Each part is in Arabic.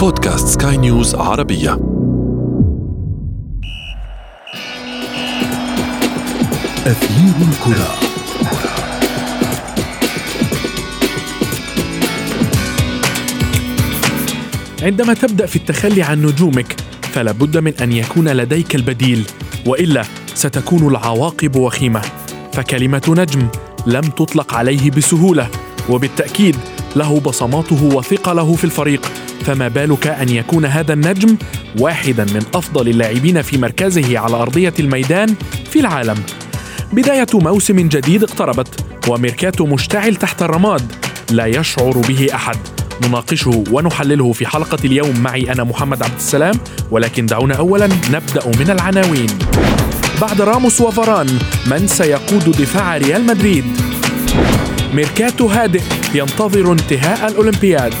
بودكاست سكاي نيوز عربية. أثير الكرة. عندما تبدأ في التخلي عن نجومك فلا بد من أن يكون لديك البديل وإلا ستكون العواقب وخيمة. فكلمة نجم لم تطلق عليه بسهولة وبالتأكيد له بصماته وثقله في الفريق. فما بالك أن يكون هذا النجم واحدا من أفضل اللاعبين في مركزه على أرضية الميدان في العالم. بداية موسم جديد اقتربت وميركاتو مشتعل تحت الرماد. لا يشعر به أحد. نناقشه ونحلله في حلقة اليوم. معي أنا محمد عبد السلام ولكن دعونا أولا نبدأ من العناوين. بعد راموس وفاران من سيقود دفاع ريال مدريد؟ ميركاتو هادئ ينتظر انتهاء الأولمبياد.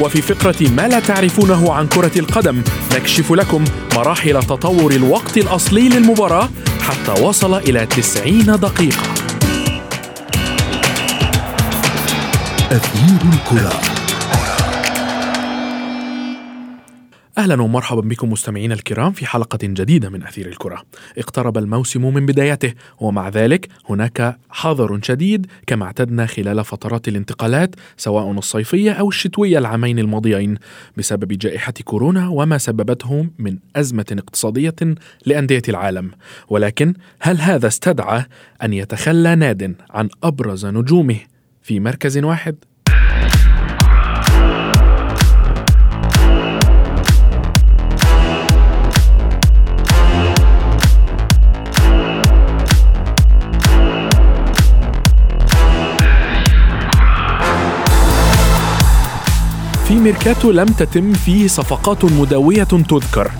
وفي فقرة ما لا تعرفونه عن كرة القدم نكشف لكم مراحل تطور الوقت الأصلي للمباراة حتى وصل إلى 90 دقيقة. أثير الكرة. أهلا ومرحبا بكم مستمعينا الكرام في حلقة جديدة من أثير الكرة. اقترب الموسم من بدايته ومع ذلك هناك حذر شديد كما اعتدنا خلال فترات الانتقالات سواء الصيفية أو الشتوية العامين الماضيين بسبب جائحة كورونا وما سببته من أزمة اقتصادية لأندية العالم. ولكن هل هذا استدعى أن يتخلى ناد عن أبرز نجومه في مركز واحد؟ في ميركاتو لم تتم فيه صفقات مدوية تذكر.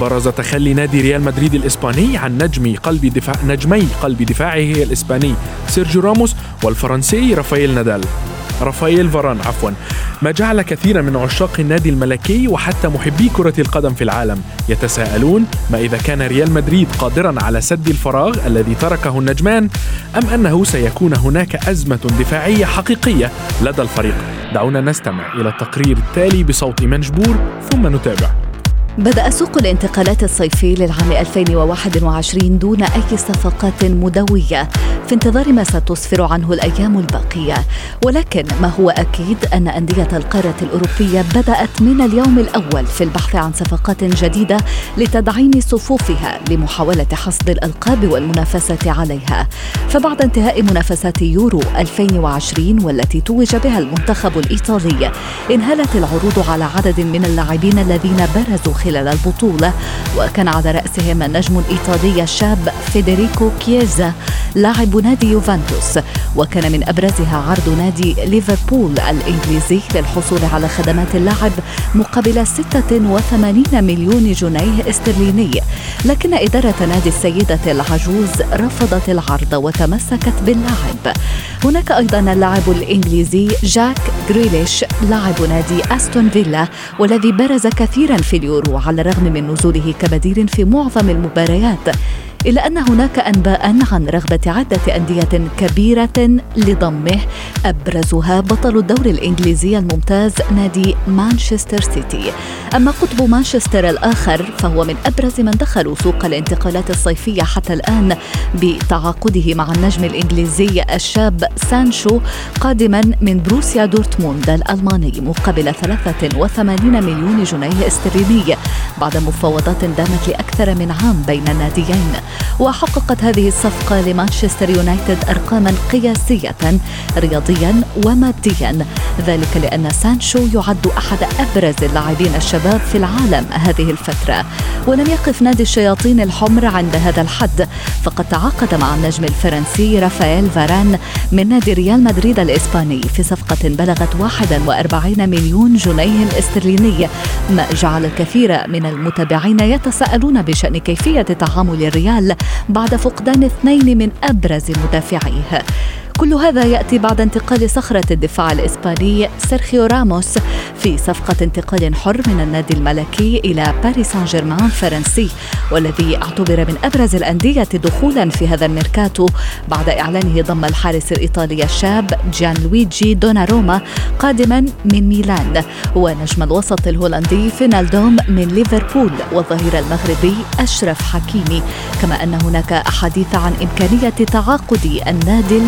برز تخلي نادي ريال مدريد الإسباني عن نجم قلب دفاع نجمي قلب دفاعه الإسباني سيرجيو راموس والفرنسي رافائيل نادال. رافائيل فاران عفوا. ما جعل كثيرا من عشاق النادي الملكي وحتى محبي كرة القدم في العالم. يتساءلون ما إذا كان ريال مدريد قادرا على سد الفراغ الذي تركه النجمان أم أنه سيكون هناك أزمة دفاعية حقيقية لدى الفريق. دعونا نستمع إلى التقرير التالي بصوت منجبور ثم نتابع. بدأ سوق الانتقالات الصيفي للعام 2021 دون أي صفقات مدوية في انتظار ما ستسفر عنه الأيام الباقية. ولكن ما هو أكيد أن أندية القارة الأوروبية بدأت من اليوم الأول في البحث عن صفقات جديدة لتدعيم صفوفها لمحاولة حصد الألقاب والمنافسة عليها. فبعد انتهاء منافسات يورو 2020 والتي توج بها المنتخب الإيطالي انهالت العروض على عدد من اللاعبين الذين برزوا خلال البطولة وكان على رأسهم النجم الإيطالي الشاب فيدريكو كييزا لاعب نادي يوفنتوس وكان من أبرزها عرض نادي ليفربول الإنجليزي للحصول على خدمات اللاعب مقابل 86 مليون جنيه استرليني. لكن إدارة نادي السيدة العجوز رفضت العرض وتمسكت باللاعب هناك أيضا اللاعب الإنجليزي جاك جريليش لاعب نادي أستون فيلا والذي برز كثيرا في اليورو. على الرغم من نزوله كبديل في معظم المباريات. إلا أن هناك أنباء عن رغبة عدة أندية كبيرة لضمه أبرزها بطل الدوري الإنجليزي الممتاز نادي مانشستر سيتي. أما قطب مانشستر الآخر فهو من أبرز من دخلوا سوق الانتقالات الصيفية حتى الآن بتعاقده مع النجم الإنجليزي الشاب سانشو قادما من بوروسيا دورتموند الألماني مقابل 83 مليون جنيه استرليني بعد مفاوضات دامت لأكثر من عام بين الناديين. وحققت هذه الصفقة لمانشستر يونايتد أرقاما قياسية رياضيا وماديا. ذلك لأن سانشو يعد أحد أبرز اللاعبين الشباب في العالم هذه الفترة. ولم يقف نادي الشياطين الحمر عند هذا الحد فقد تعاقد مع النجم الفرنسي رافائيل فاران من نادي ريال مدريد الإسباني في صفقة بلغت 41 مليون جنيه استرليني ما جعل الكثير من المتابعين يتساءلون بشأن كيفية تعامل الريال بعد فقدان اثنين من أبرز مدافعيه. كل هذا يأتي بعد انتقال صخرة الدفاع الإسباني سيرخيو راموس في صفقة انتقال حر من النادي الملكي إلى باريس سان جيرمان الفرنسي والذي اعتبر من أبرز الأندية دخولا في هذا الميركاتو بعد إعلانه ضم الحارس الإيطالي الشاب جان لويجي دوناروما قادما من ميلان ونجم الوسط الهولندي فينالدوم من ليفربول والظهير المغربي أشرف حكيمي كما أن هناك أحاديث عن إمكانية تعاقد النادي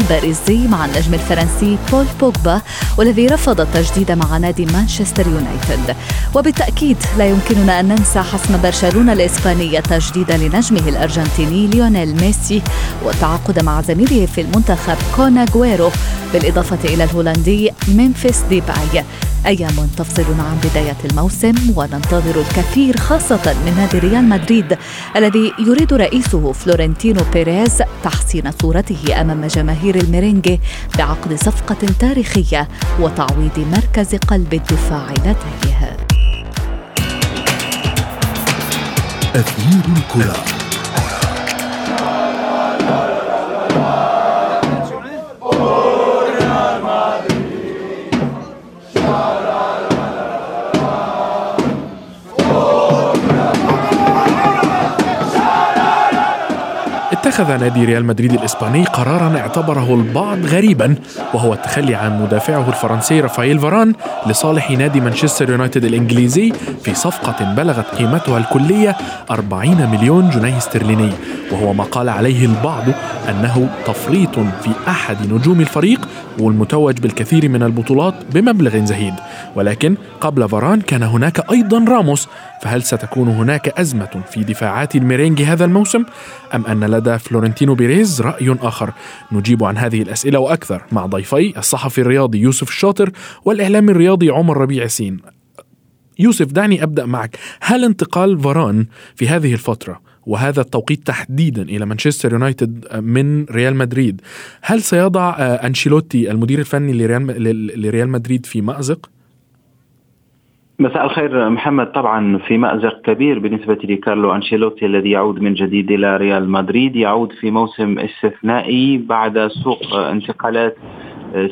الباريزي مع النجم الفرنسي بول بوجبا والذي رفض التجديد مع نادي مانشستر يونايتد. وبالتأكيد لا يمكننا أن ننسى حسم برشلونة الإسباني التجديد لنجمه الأرجنتيني ليونيل ميسي والتعاقد مع زميله في المنتخب كون أغويرو بالإضافة إلى الهولندي ممفيس ديباي. أيام تفصلنا عن بداية الموسم وننتظر الكثير خاصة من نادي ريال مدريد الذي يريد رئيسه فلورنتينو بيريز تحسين صورته أمام جماهير الميرينجي بعقد صفقة تاريخية وتعويض مركز قلب الدفاع لديه. أثير الكرة. اتخذ نادي ريال مدريد الإسباني قرارا اعتبره البعض غريبا وهو التخلي عن مدافعه الفرنسي رافائيل فاران لصالح نادي مانشستر يونايتد الإنجليزي في صفقة بلغت قيمتها الكلية 40 مليون جنيه استرليني. وهو ما قال عليه البعض أنه تفريط في أحد نجوم الفريق والمتوج بالكثير من البطولات بمبلغ زهيد. ولكن قبل فاران كان هناك أيضا راموس. فهل ستكون هناك أزمة في دفاعات الميرينجي هذا الموسم؟ أم أن لدى فلورنتينو بيريز رأي آخر. نجيب عن هذه الأسئلة وأكثر مع ضيفي الصحفي الرياضي يوسف الشاطر والإعلامي الرياضي عمر ربيع ياسين يوسف دعني أبدأ معك. هل انتقال فاران في هذه الفترة وهذا التوقيت تحديدا إلى مانشستر يونايتد من ريال مدريد هل سيضع أنشيلوتي المدير الفني لريال لريال مدريد في مأزق؟ مساء الخير محمد. طبعا في مأزق كبير بالنسبة لكارلو أنشيلوتي الذي يعود من جديد إلى ريال مدريد. يعود في موسم استثنائي بعد سوق انتقالات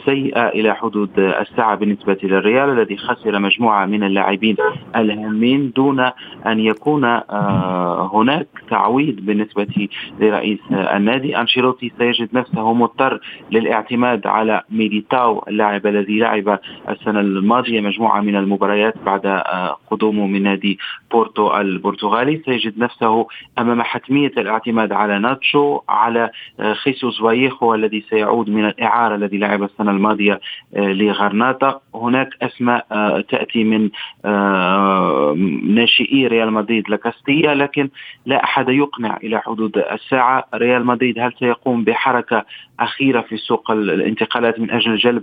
سيئة إلى حدود الساعة بالنسبة للريال الذي خسر مجموعة من اللاعبين الهامين دون أن يكون آه، هناك تعويض بالنسبة لرئيس النادي. أنشيلوتي سيجد نفسه مضطر للاعتماد على ميليتاو اللاعب الذي لعب السنة الماضية مجموعة من المباريات بعد آه، قدومه من نادي بورتو البرتغالي. سيجد نفسه أمام حتمية الاعتماد على ناتشو على آه، خيسوس وايخو الذي سيعود من الإعارة الذي لعب السنة الماضية آه، لغرناطة. هناك أسماء آه، تأتي من آه، ناشئي ريال مدريد الكاستيا لكن لا أحد يقنع إلى حدود الساعة. ريال مدريد هل سيقوم بحركة أخيرة في سوق الانتقالات من أجل جلب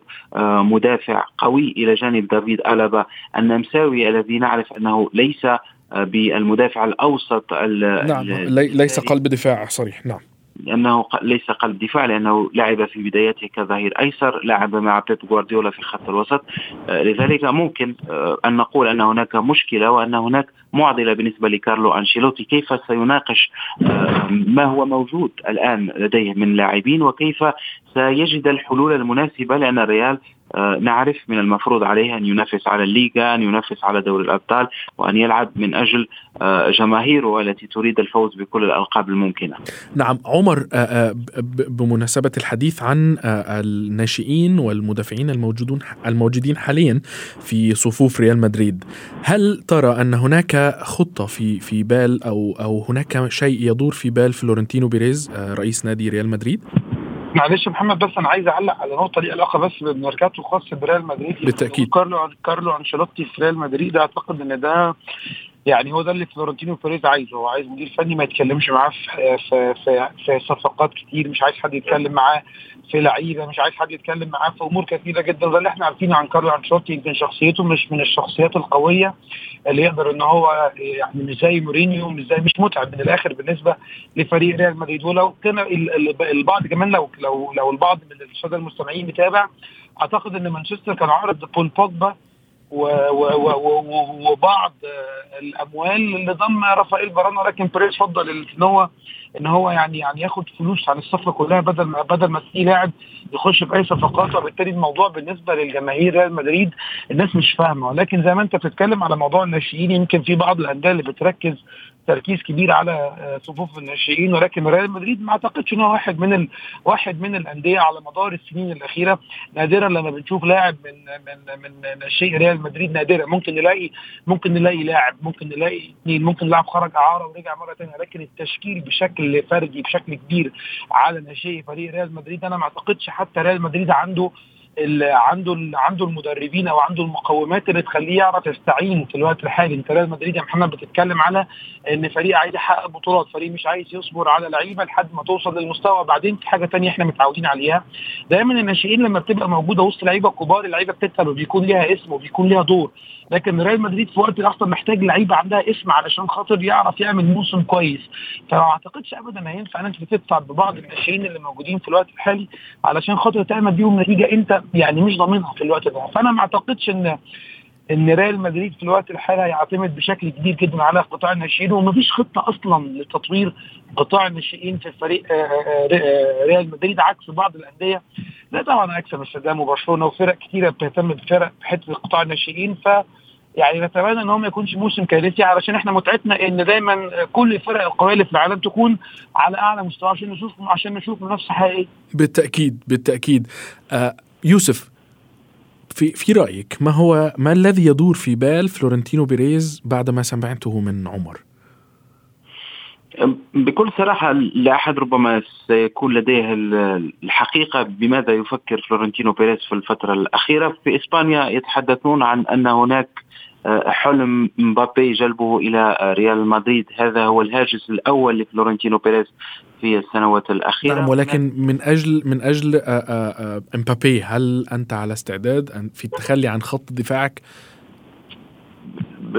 مدافع قوي إلى جانب دافيد ألابا النمساوي الذي نعرف أنه ليس بالمدافع الأوسط نعم ليس قلب دفاع صريح نعم. لأنه ليس قلب دفاع لأنه لعب في بدايته كظهير أيسر لعب مع بيب جوارديولا في خط الوسط. آه، لذلك ممكن آه، أن نقول أن هناك مشكلة وأن هناك معضلة بالنسبة لكارلو أنشيلوتي. كيف سيناقش آه، ما هو موجود الآن لديه من لاعبين وكيف سيجد الحلول المناسبة؟ لأن الريال نعرف من المفروض عليه أن ينافس على الليغا أن ينافس على دوري الأبطال وأن يلعب من أجل آه، جماهيره التي تريد الفوز بكل الألقاب الممكنة. نعم عمر آه، بمناسبة الحديث عن الناشئين والمدافعين الموجودون الموجودين حاليا في صفوف ريال مدريد، هل ترى أن هناك خطة في في بال أو أو هناك شيء يدور في بال فلورنتينو بيريز رئيس نادي ريال مدريد؟ معلش محمد بس أنا عايز أعلق على نقطة ليها علاقة بس بالميركاتو الخاص بريال مدريد. بالتأكيد. كارلو كارلو أنشيلوتي في ريال مدريد أعتقد إن ده يعني هو ده اللي فلورنتينو بيريز عايزه. هو عايز مدير فني ما يتكلمش معاه في في في, في صفقات كتير مش عايز حد يتكلم معاه في لعيبة مش عايز حد يتكلم معاه في أمور كثيرة جدا. ده اللي إحنا عارفينه عن كارلو أنشيلوتي. يمكن شخصيته مش من الشخصيات القوية اللي يقدر إن هو يعني مش زي مورينيو مش زي مش متعب من الآخر بالنسبة لفريق ريال مدريد. ولو كان البعض كمان لو لو لو البعض من الساده المستمعين متابع أعتقد إن مانشستر كان عرض بول بوجبا وبعض الأموال لضم رافائيل فاران ولكن بيريز فضل إن هو إن هو يعني يعني ياخد فلوس عن الصفقة كلها بدل ما بدل ما في لاعب يخش في أي صفقات وبالتالي الموضوع بالنسبة للجماهير ريال مدريد الناس مش فاهمة. ولكن زي ما أنت بتتكلم على موضوع الناشئين يمكن في بعض الأندية اللي بتركز تركيز كبير على صفوف الناشئين ولكن ريال مدريد ما أعتقدش إن هو واحد من ال... واحد من الأندية على مدار السنين الأخيرة نادرا لما بنشوف لاعب من من من ناشئ ريال مدريد نادرا. ممكن نلاقي ممكن نلاقي لاعب ممكن نلاقي اثنين ممكن لاعب خرج إعارة ورجع مرة ثانية لكن التشكيل بشكل فردي بشكل كبير على ناشئ فريق ريال مدريد. أنا ما أعتقدش حتى ريال مدريد عنده عنده عنده المدربين أو عنده المقومات اللي تخليه يعرف يستعين في الوقت الحالي. انت ريال مدريد يا محمد بتتكلم على إن فريق عايز يحقق بطولات فريق مش عايز يصبر على لعيبة لحد ما توصل للمستوى. بعدين في حاجة ثانية إحنا متعودين عليها. دايما الناشئين لما بتبقى موجودة وسط لعيبة كبار اللعيبة بتكسب وبيكون ليها اسم وبيكون ليها دور. لكن ريال مدريد في وقت الاخطر محتاج لعيبة عندها اسم علشان خاطر يعرف يعمل موسم كويس. فما أعتقدش ابدا هينفع إن أنت تدفع ببعض الناشئين اللي موجودين في الوقت الحالي علشان خاطر تعمل بيهم نتيجة أنت يعني مش ضامنها في الوقت ده. فأنا ما أعتقدش ان إن ريال مدريد في الوقت الحالي هيعتمد بشكل كبير جدا على قطاع الناشئين ومفيش خطة أصلا لتطوير قطاع الناشئين في فريق آه، آه، آه، ريال مدريد عكس بعض الأندية. لا طبعا عكس أمستردام وبرشلونة وفرق كثيره بتهتم بفرق في حتة قطاع الناشئين. ف يعني نتمنى إن هو ما يكونش موسم كارثي علشان إحنا متعتنا إن دايما كل الفرق القوية اللي في العالم تكون على أعلى مستوى عشان نشوف عشان نشوف منافسة حقيقية. بالتأكيد بالتأكيد. آه يوسف في في رأيك ما هو ما الذي يدور في بال فلورنتينو بيريز بعد ما سمعته من عمر؟ بكل صراحة لا أحد ربما سيكون لديه الحقيقة بماذا يفكر فلورنتينو بيريز في الفترة الأخيرة في إسبانيا يتحدثون عن أن هناك حلم مبابي جلبه إلى ريال مدريد. هذا هو الهاجس الأول لفلورنتينو بيريز في السنوات الأخيرة. نعم ولكن من أجل من أجل آه، آه، مبابي هل أنت على استعداد في التخلي عن خط دفاعك؟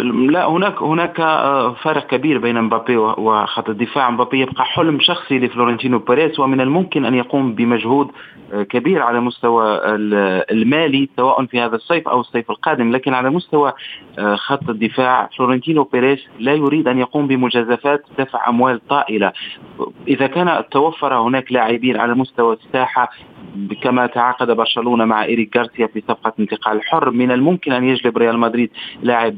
لا هناك هناك آه، فرق كبير بين مبابي وخط الدفاع. مبابي يبقى حلم شخصي لفلورنتينو بيريز ومن الممكن أن يقوم بمجهود آه، كبير على مستوى المالي سواء في هذا الصيف أو الصيف القادم. لكن على مستوى آه، خط الدفاع فلورنتينو بيريز لا يريد أن يقوم بمجازفات دفع أموال طائلة. إذا كان توفر هناك لاعبين على مستوى الساحة كما تعاقد برشلونة مع إيريك غارسيا في صفقة انتقال حر من الممكن أن يجلب ريال مدريد لاعب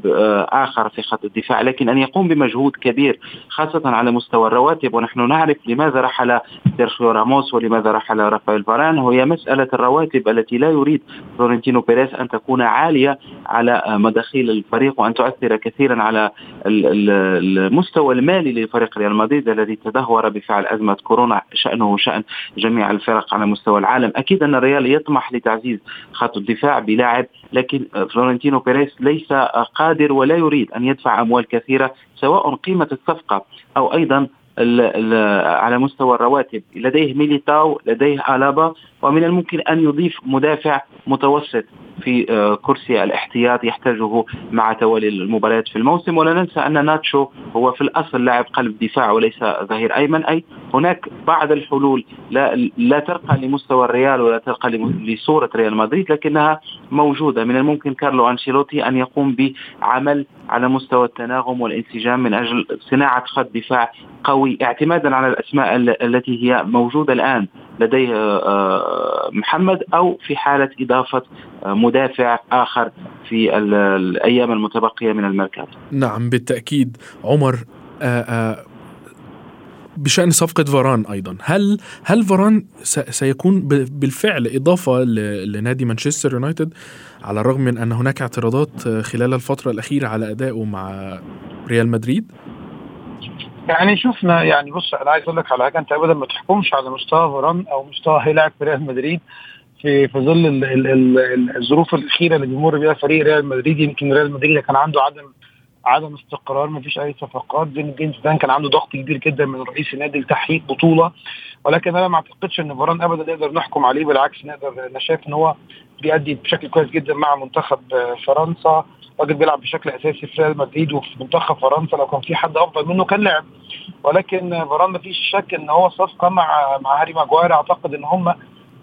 آخر في خط الدفاع لكن أن يقوم بمجهود كبير خاصة على مستوى الرواتب. ونحن نعرف لماذا رحل سيرخيو راموس ولماذا رحل رافائيل فاران. وهي مسألة الرواتب التي لا يريد فلورنتينو بيريز أن تكون عالية على مداخيل الفريق وأن تؤثر كثيرا على المستوى المالي لفريق ريال مدريد الذي تدهور بفعل أزمة كورونا شأنه شأن جميع الفرق على مستوى العالم. أكيد أن الريال يطمح لتعزيز خط الدفاع بلاعب لكن فلورنتينو بيريز ليس قادر ولا يريد أن يدفع أموال كثيرة سواء قيمة الصفقة أو أيضا على مستوى الرواتب. لديه ميليتاو لديه ألابا ومن الممكن أن يضيف مدافع متوسط في آه، كرسي الاحتياط يحتاجه مع توالي المباريات في الموسم. ولا ننسى أن ناتشو هو في الأصل لاعب قلب دفاع وليس ظهير أيمن. أي هناك بعض الحلول لا لا ترقى لمستوى الريال ولا ترقى لصورة ريال مدريد لكنها موجودة. من الممكن كارلو أنشيلوتي أن يقوم بعمل على مستوى التناغم والانسجام من أجل صناعة خط دفاع قوي اعتمادا على الأسماء التي هي موجودة الآن لديه آه، محمد أو في حالة إضافة آه، مدافع آخر في الأيام المتبقية من الميركاتو. نعم بالتأكيد عمر آه، بشأن صفقة فاران أيضا هل هل فاران سيكون بالفعل إضافة لنادي مانشستر يونايتد على الرغم من أن هناك اعتراضات خلال الفترة الأخيرة على أدائه مع ريال مدريد؟ يعني شفنا يعني بص أنا عايز أقول لك على حاجة أنت ابدا ما تحكمش على مستوى فاران أو مستوى هيلاعب في ريال مدريد في في ظل ال ال ال الظروف الأخيرة اللي بيمر بيها فريق ريال مدريد. يمكن ريال مدريد كان عنده عدم عدم استقرار ما فيش أي صفقات. زين الدين زيدان كان عنده ضغط كبير جدا من رئيس النادي لتحقيق بطولة. ولكن أنا ما أعتقدش إن فاران ابدا نقدر نحكم عليه بالعكس نقدر أنا شايف إن هو بيأدي بشكل كويس جدا مع منتخب فرنسا. راجل بيلعب بشكل أساسي في ريال مدريد وفي منتخب فرنسا لو كان في حد أفضل منه كان لعب. ولكن فاران ما فيش شك إن هو صفقة مع مع هاري ماجواير أعتقد إن هم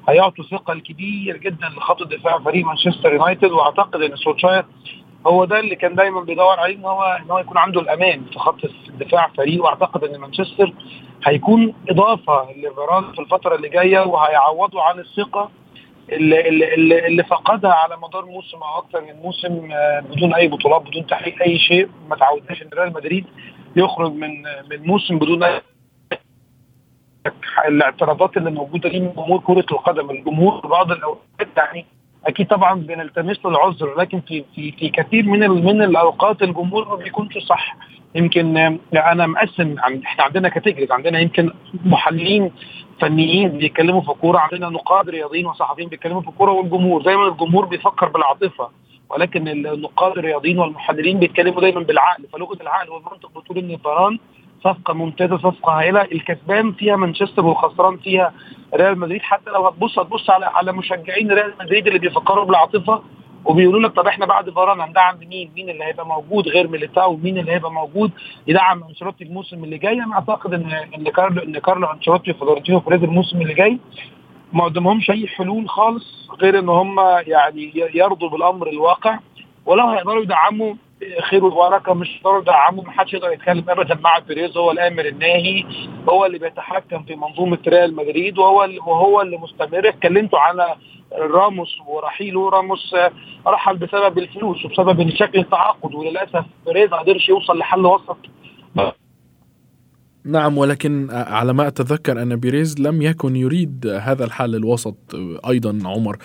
هيعطوا ثقل كبير جدا لخط الدفاع فريق مانشستر يونايتد. وأعتقد إن سولشاير هو ده اللي كان دايما بيدور عليه إن هو إن هو يكون عنده الأمان في خط دفاع فريق وأعتقد إن مانشستر هيكون إضافة لفيران في الفترة اللي جاية وهيعوضوا عن الثقة اللي, اللي, اللي فقدها على مدار موسم أو أكثر من موسم آه، بدون أي بطولات بدون تحقيق أي شيء. ما تعودناش إن ريال مدريد يخرج من من موسم بدون اي الاعتراضات اللي موجودة دي من جمهور كرة القدم الجمهور في بعض الأوقات يعني أكيد طبعا بنلتمس له العذر لكن في في في كثير من من الأوقات الجمهور ما بيكونش صح. يمكن أنا مقسم إحنا عندنا categories عندنا يمكن محللين فنيين بيتكلموا في الكوره عندنا نقاد رياضيين وصحفيين بيتكلموا في الكوره والجمهور دايما الجمهور بيفكر بالعاطفة. ولكن النقاد الرياضيين والمحللين بيتكلموا دايما بالعقل فلغة العقل والمنطق بتقول إن فاران صفقة ممتازة صفقة هائلة. الكسبان فيها مانشستر والخسران فيها ريال مدريد. حتى لو هتبص هتبص على على مشجعين ريال مدريد اللي بيفكروا بالعاطفة وبيقولوا لك طب إحنا بعد فاران هندعم مين؟ مين اللي هيبقى موجود غير ميليتاو؟ ومين اللي هيبقى موجود يدعم أنشيلوتي الموسم اللي جاي؟ أنا أعتقد إن إن كارلو إن كارلو أنشيلوتي وفلورنتينو بيريز الموسم اللي جاي ما قدامهمش أي حلول خالص غير إن هم يعني يرضوا بالأمر الواقع ولو هيقدروا يدعموا خير وبركة. مش برضه عموما ما حدش يقدر يتكلم ابدا مع بيريز هو الامر الناهي هو اللي بيتحكم في منظومة ريال مدريد وهو اللي وهو اللي مستمر. اتكلمتوا على راموس ورحيله. راموس رحل بسبب الفلوس وبسبب شكل التعاقد وللأسف بيريز ما قدرش يوصل لحل وسط نعم ولكن على ما أتذكر أن بيريز لم يكن يريد هذا الحل الوسط أيضا عمر.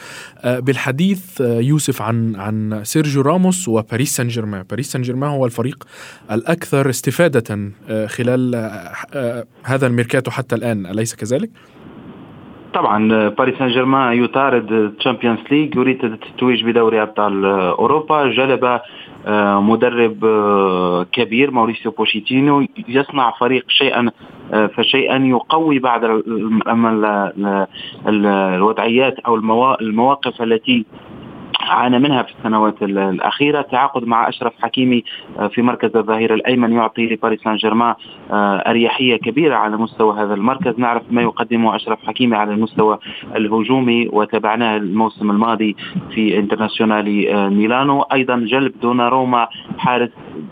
بالحديث يوسف عن عن سيرجيو راموس وباريس سان جيرمان باريس سان جيرمان هو الفريق الأكثر استفادة خلال هذا الميركاتو حتى الآن. أليس كذلك؟ طبعا باريس سان جيرمان يطارد Champions League يريد التتويج بدوري أبطال أوروبا. جلب آه، مدرب آه، كبير موريسيو بوشيتينو يصنع فريق شيئا آه، فشيئا يقوي بعض الوضعيات أو المواقف التي عانى منها في السنوات الأخيرة. تعاقد مع أشرف حكيمي آه، في مركز الظهير الأيمن يعطي لباريس سان جيرمان آه، أريحية كبيرة على مستوى هذا المركز. نعرف ما يقدمه أشرف حكيمي على المستوى الهجومي. وتابعناه الموسم الماضي في انترناسيونالي آه، ميلانو. أيضا جلب دوناروما حارس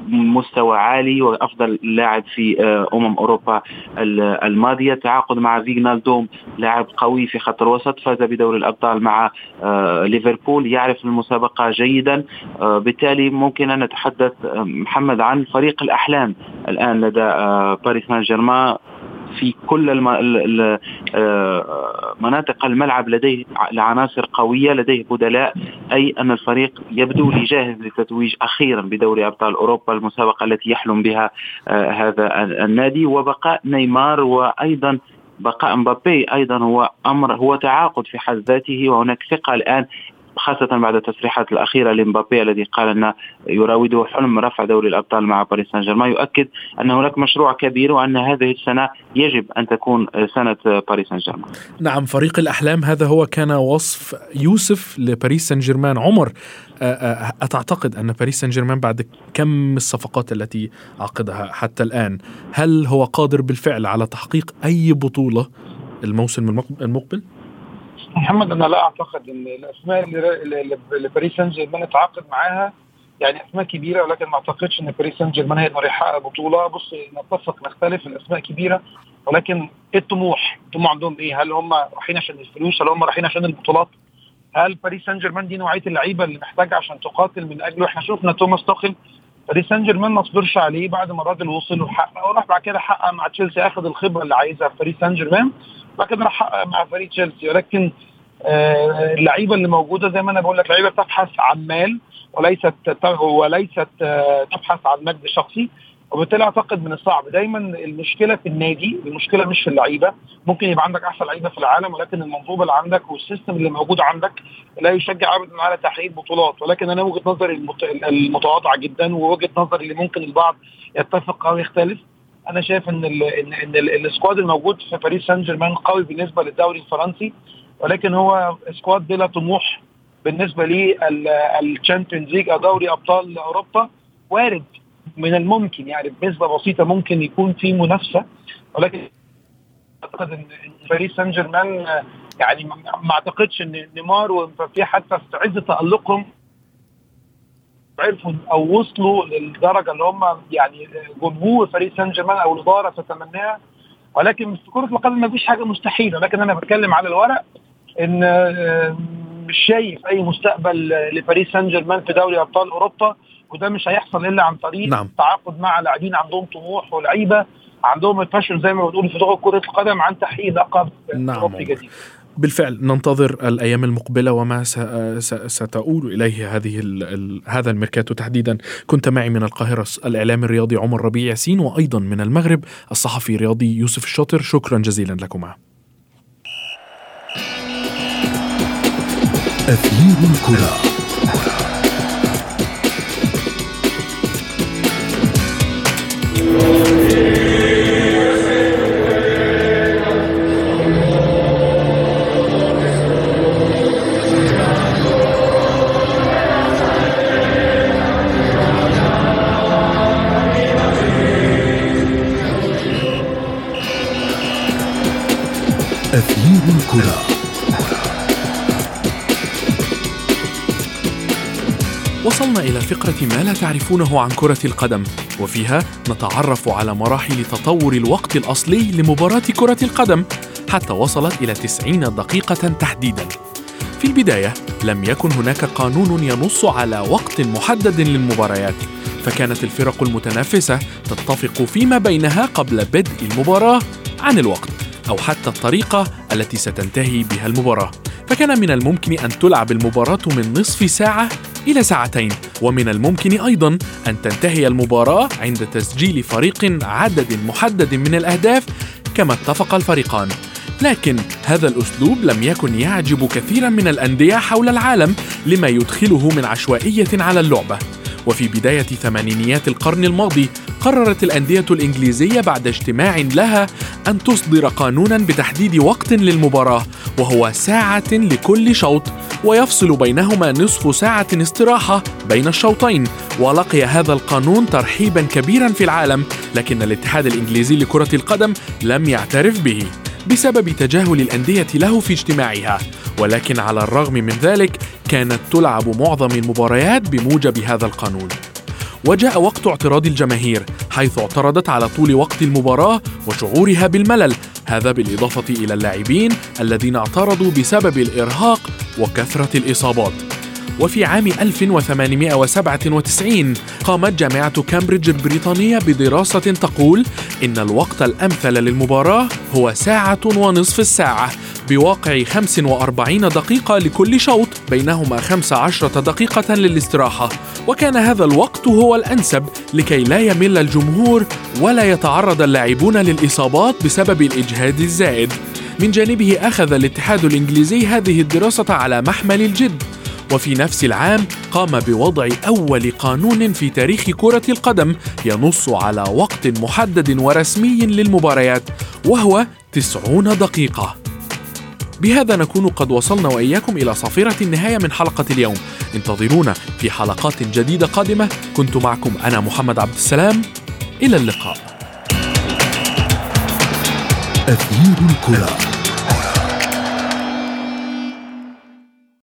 مستوى عالي وأفضل لاعب في أمم أوروبا الماضية. تعاقد مع فيجنالدوم لاعب قوي في خط الوسط. فاز بدوري الأبطال مع ليفربول. يعرف المسابقة جيدا. آه، بالتالي ممكن أن نتحدث آه، محمد عن فريق الأحلام الآن لدى آه، باريس سان جيرمان في كل الم... مناطق الملعب لديه العناصر قوية لديه بدلاء أي أن الفريق يبدو لي جاهز للتتويج أخيرا بدوري أبطال أوروبا المسابقة التي يحلم بها هذا النادي. وبقاء نيمار وأيضا بقاء مبابي أيضا هو أمر هو تعاقد في حد ذاته وهناك ثقة الآن خاصة بعد التصريحات الأخيرة لمبابي الذي قال أن يراوده حلم رفع دوري الأبطال مع باريس سان جيرمان يؤكد أن هناك مشروع كبير وأن هذه السنة يجب أن تكون سنة باريس سان جيرمان نعم فريق الأحلام هذا هو كان وصف يوسف لباريس سان جيرمان عمر أتعتقد أن باريس سان جيرمان بعد كم الصفقات التي عقدها حتى الآن هل هو قادر بالفعل على تحقيق أي بطولة الموسم المقبل؟ محمد أنا لا أعتقد إن الأسماء اللي, باريس سان جيرمان اتعاقد معاها يعني أسماء كبيرة ولكن ما أعتقدش إن باريس سان جيرمان هيقدر يحقق بطولة بص نتفق نختلف الاسماء كبيرة ولكن إيه الطموح؟ الطموح عندهم إيه؟ هل هم رايحين عشان الفلوس؟ هل هم رايحين عشان البطولات؟ هل باريس سان جيرمان دي نوعية اللعيبة اللي محتاجة عشان تقاتل من أجله؟ إحنا شفنا توماس توخل باريس سان جيرمان ما صبرش عليه بعد ما الراجل وصل وحقق وراح بعد كده حقق مع تشيلسي أخذ الخبرة اللي عايزها في باريس سان جيرمان كده راح حقق مع فريق تشيلسي. ولكن آه، اللعيبة اللي موجودة زي ما أنا بقول لك لعيبة بتبحث عن مال وليست وليست آه، تبحث عن مجد شخصي. وبالتالي أعتقد من الصعب. دايما المشكلة في النادي المشكلة مش في اللعيبة. ممكن يبقى عندك أحسن لعيبة في العالم ولكن المنظومة اللي عندك والسيستم اللي موجود عندك لا يشجع ابدا على تحقيق بطولات. ولكن أنا وجهة نظري المتواضعة جدا ووجهة نظري اللي ممكن البعض يتفق أو يختلف أنا شايف ان ال ان, إن ال squad الموجود في باريس سان جيرمان قوي بالنسبة للدوري الفرنسي ولكن هو squad بلا طموح بالنسبة لل Champions League أو دوري أبطال أوروبا وارد من الممكن يعني بنسبة بسيطة ممكن يكون في منافسة ولكن أعتقد إن باريس سان جيرمان يعني ما أعتقدش إن نيمار ومبابي حتى في عز تألقهم عرفوا أو وصلوا للدرجة اللي هم يعني جمهور فريق سان جيرمان أو الإدارة تتمناها ولكن في كرة القدم ما فيش حاجة مستحيلة لكن أنا بتكلم على الورق إن آه، مش شايف أي مستقبل لباريس سان جيرمان في دوري أبطال أوروبا وده مش هيحصل إلا عن طريق نعم. التعاقد مع لاعبين عندهم طموح ولعيبة عندهم الباشن زي ما بتقول في لغة كرة القدم عن تحقيق لقب نعم. أوروبي جديد بالفعل ننتظر الأيام المقبلة وما ستؤول إليه هذه هذا الميركاتو تحديدا. كنت معي من القاهرة الاعلام الرياضي عمر ربيع ياسين وأيضا من المغرب الصحفي الرياضي يوسف الشاطر. شكرا جزيلا لكما. أثير الكرة. أثير إلى فقرة ما لا تعرفونه عن كرة القدم وفيها نتعرف على مراحل تطور الوقت الأصلي لمباراة كرة القدم حتى وصلت إلى 90 دقيقة تحديدا. في البداية لم يكن هناك قانون ينص على وقت محدد للمباريات فكانت الفرق المتنافسة تتفق فيما بينها قبل بدء المباراة عن الوقت أو حتى الطريقة التي ستنتهي بها المباراة. فكان من الممكن أن تلعب المباراة من نصف ساعة إلى ساعتين. ومن الممكن أيضا أن تنتهي المباراة عند تسجيل فريق عدد محدد من الأهداف كما اتفق الفريقان. لكن هذا الأسلوب لم يكن يعجب كثيرا من الأندية حول العالم لما يدخله من عشوائية على اللعبة. وفي بداية ثمانينيات القرن الماضي قررت الأندية الإنجليزية بعد اجتماع لها أن تصدر قانونا بتحديد وقت للمباراة وهو ساعة لكل شوط ويفصل بينهما نصف ساعة استراحة بين الشوطين. ولقي هذا القانون ترحيبا كبيرا في العالم لكن الاتحاد الإنجليزي لكرة القدم لم يعترف به بسبب تجاهل الأندية له في اجتماعها. ولكن على الرغم من ذلك كانت تلعب معظم المباريات بموجب هذا القانون. وجاء وقت اعتراض الجماهير حيث اعترضت على طول وقت المباراة وشعورها بالملل. هذا بالإضافة إلى اللاعبين الذين اعترضوا بسبب الإرهاق وكثرة الإصابات. وفي عام 1897 قامت جامعة كامبريدج البريطانية بدراسة تقول إن الوقت الأمثل للمباراة هو ساعة ونصف الساعة. بواقع 45 دقيقة لكل شوط بينهما 15 دقيقة للاستراحة. وكان هذا الوقت هو الأنسب لكي لا يمل الجمهور ولا يتعرض اللاعبون للإصابات بسبب الإجهاد الزائد. من جانبه أخذ الاتحاد الإنجليزي هذه الدراسة على محمل الجد. وفي نفس العام قام بوضع أول قانون في تاريخ كرة القدم ينص على وقت محدد ورسمي للمباريات وهو 90 دقيقة. بهذا نكون قد وصلنا وإياكم إلى صافرة النهاية من حلقة اليوم. انتظرونا في حلقات جديدة قادمة. كنت معكم أنا محمد عبد السلام. إلى اللقاء. أثير الكرة.